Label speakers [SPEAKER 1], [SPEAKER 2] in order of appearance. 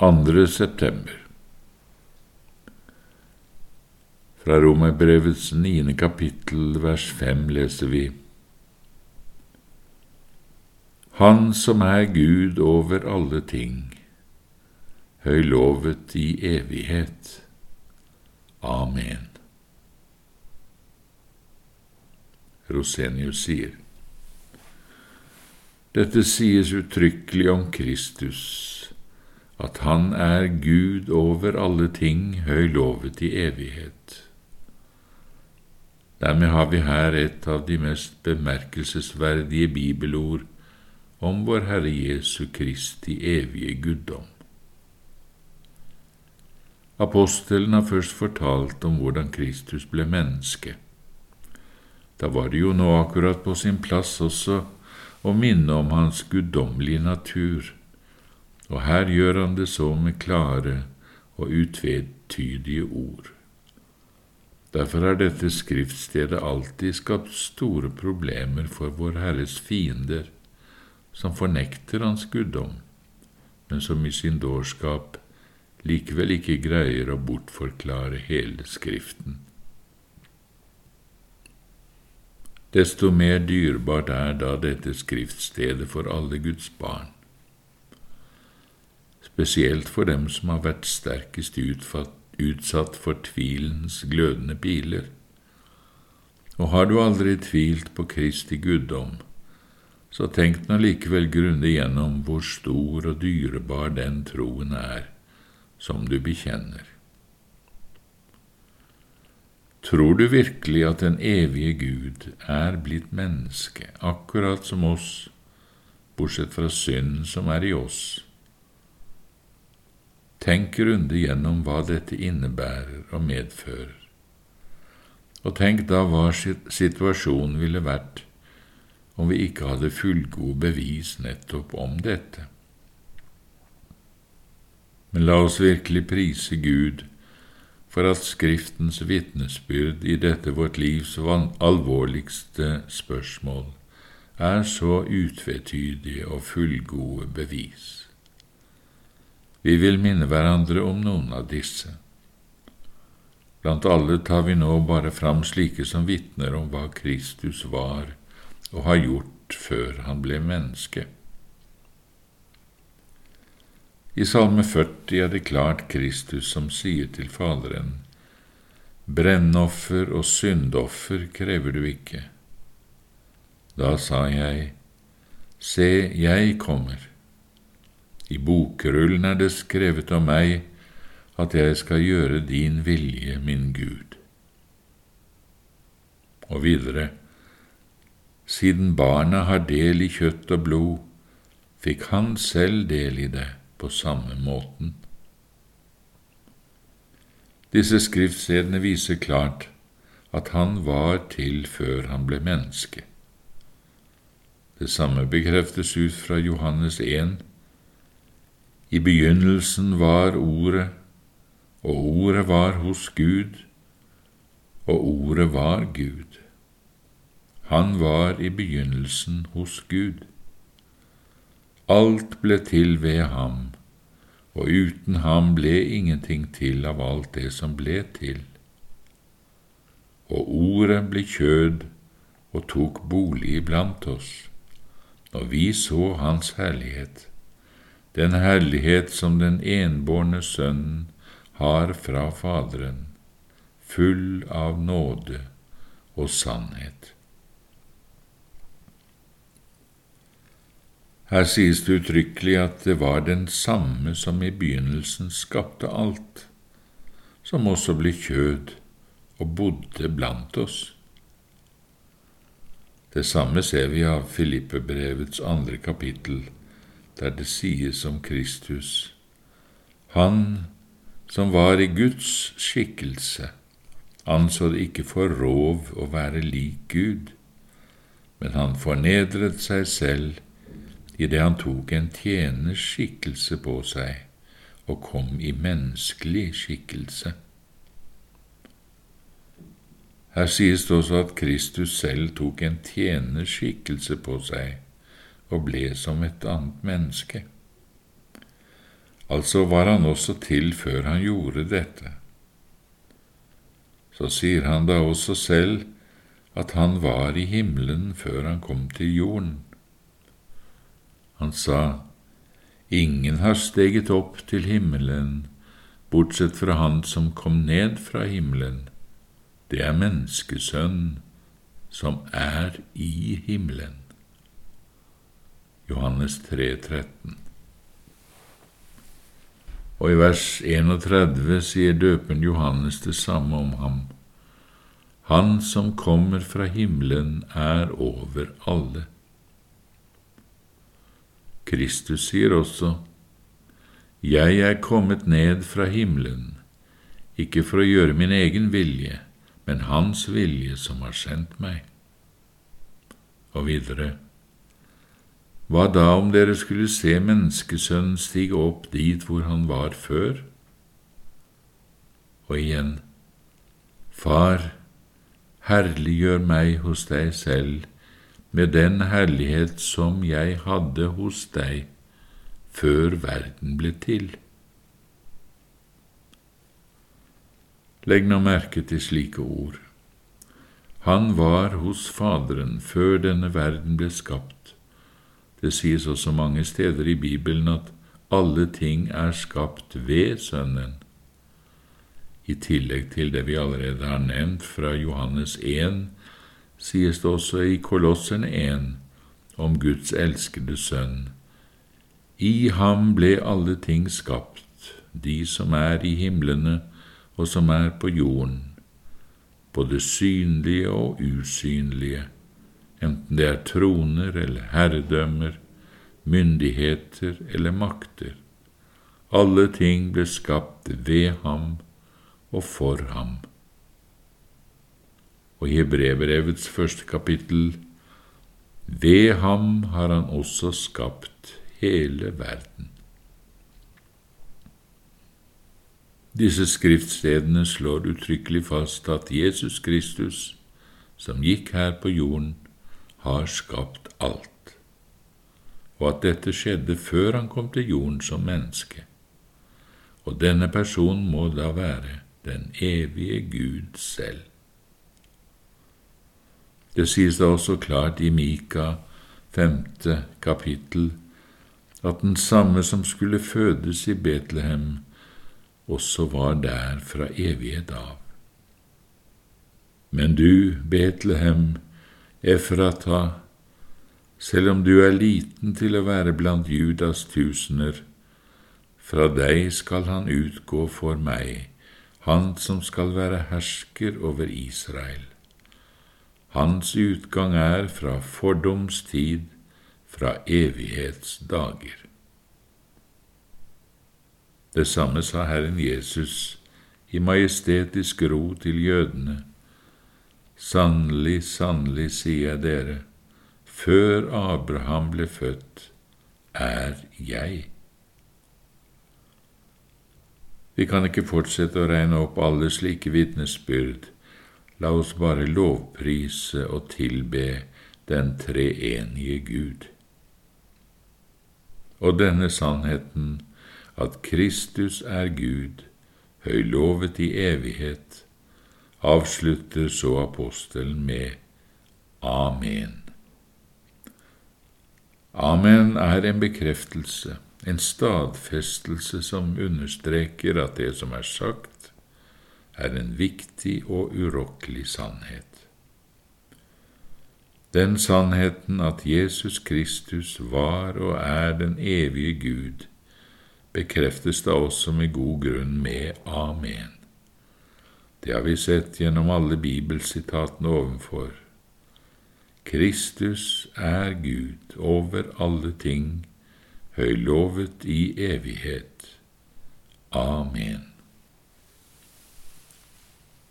[SPEAKER 1] 2. september Fra Romerbrevets niende kapittel, vers fem, leser vi Han som er Gud over alle ting, høylovet i evighet. Amen. Rosenius sier. Dette sies uttrykkelig om Kristus at han er Gud over alle ting, høylovet i evighet. Dermed har vi her et av de mest bemerkelsesverdige bibelord om vår Herre Jesu Kristi evige guddom. Apostelen har først fortalt om hvordan Kristus ble menneske. Da var det jo nå akkurat på sin plass også å minne om hans guddommelige natur og her gjør han det så med klare og utvetydige ord. Derfor har dette skriftstedet alltid skapt store problemer for Vår Herres fiender, som fornekter Hans guddom, men som i sin dårskap likevel ikke greier å bortforklare hele Skriften. Desto mer dyrebart er da dette skriftstedet for alle Guds barn spesielt for dem som har vært sterkest utsatt for tvilens glødende piler. Og har du aldri tvilt på Kristi guddom, så tenk nå likevel grundig gjennom hvor stor og dyrebar den troen er som du bekjenner. Tror du virkelig at den evige Gud er blitt menneske, akkurat som oss, bortsett fra synden som er i oss? Tenk grundig gjennom hva dette innebærer og medfører, og tenk da hva situasjonen ville vært om vi ikke hadde fullgode bevis nettopp om dette. Men la oss virkelig prise Gud for at Skriftens vitnesbyrd i dette vårt livs alvorligste spørsmål er så utvetydige og fullgode bevis. Vi vil minne hverandre om noen av disse. Blant alle tar vi nå bare fram slike som vitner om hva Kristus var og har gjort før han ble menneske. I Salme 40 er det klart Kristus som sier til Faderen, Brennoffer og syndoffer krever du ikke. Da sa jeg, Se, jeg kommer. I bokrullen er det skrevet om meg at jeg skal gjøre din vilje, min Gud. Og videre, siden barna har del i kjøtt og blod, fikk han selv del i det på samme måten. Disse skriftstedene viser klart at han var til før han ble menneske. Det samme bekreftes ut fra Johannes 1, i begynnelsen var Ordet, og Ordet var hos Gud, og Ordet var Gud. Han var i begynnelsen hos Gud. Alt ble til ved ham, og uten ham ble ingenting til av alt det som ble til. Og Ordet ble kjød og tok bolig iblant oss, når vi så Hans herlighet den herlighet som den enbårne Sønnen har fra Faderen, full av nåde og sannhet. Her sies det uttrykkelig at det var den samme som i begynnelsen skapte alt, som også ble kjød og bodde blant oss. Det samme ser vi av Filippebrevets andre kapittel, der det sies om Kristus, Han som var i Guds skikkelse, anså det ikke for rov å være lik Gud, men han fornedret seg selv idet han tok en tjeners skikkelse på seg og kom i menneskelig skikkelse. Her sies det også at Kristus selv tok en tjeners skikkelse på seg og ble som et annet menneske. Altså var han også til før han gjorde dette. Så sier han da også selv at han var i himmelen før han kom til jorden. Han sa, Ingen har steget opp til himmelen, bortsett fra Han som kom ned fra himmelen. Det er menneskesønnen som er i himmelen. Johannes 3, 13. Og i vers 31 sier døpen Johannes det samme om ham. Han som kommer fra himmelen, er over alle. Kristus sier også, Jeg er kommet ned fra himmelen, ikke for å gjøre min egen vilje, men Hans vilje som har sendt meg. Og videre, hva da om dere skulle se Menneskesønnen stige opp dit hvor han var før? Og igjen, Far, herliggjør meg hos deg selv med den herlighet som jeg hadde hos deg før verden ble til. Legg nå merke til slike ord. Han var hos Faderen før denne verden ble skapt. Det sies også mange steder i Bibelen at alle ting er skapt ved Sønnen. I tillegg til det vi allerede har nevnt fra Johannes 1, sies det også i Kolosserne 1 om Guds elskede Sønn. I ham ble alle ting skapt, de som er i himlene og som er på jorden, både synlige og usynlige enten det er troner eller herredømmer, myndigheter eller makter. Alle ting ble skapt ved ham og for ham. Og i Hebrevrevets første kapittel ved ham har han også skapt hele verden. Disse skriftstedene slår uttrykkelig fast at Jesus Kristus, som gikk her på jorden, har skapt alt, og at dette skjedde før han kom til jorden som menneske. Og denne personen må da være den evige Gud selv. Det sies da også klart i Mika femte kapittel at den samme som skulle fødes i Betlehem, også var der fra evighet av. Men du, Betlehem, Efrata, selv om du er liten til å være blant Judas tusener, fra deg skal han utgå for meg, han som skal være hersker over Israel. Hans utgang er fra fordoms tid, fra evighetsdager. Det samme sa Herren Jesus i majestetisk ro til jødene Sannelig, sannelig, sier jeg dere, før Abraham ble født, er jeg. Vi kan ikke fortsette å regne opp alle slike vitnesbyrd, la oss bare lovprise og tilbe den treenige Gud. Og denne sannheten, at Kristus er Gud, høylovet i evighet, avslutter så apostelen med Amen. Amen er en bekreftelse, en stadfestelse som understreker at det som er sagt, er en viktig og urokkelig sannhet. Den sannheten at Jesus Kristus var og er den evige Gud, bekreftes da også med god grunn med Amen. Det har vi sett gjennom alle bibelsitatene ovenfor. Kristus er Gud over alle ting, høylovet i evighet. Amen.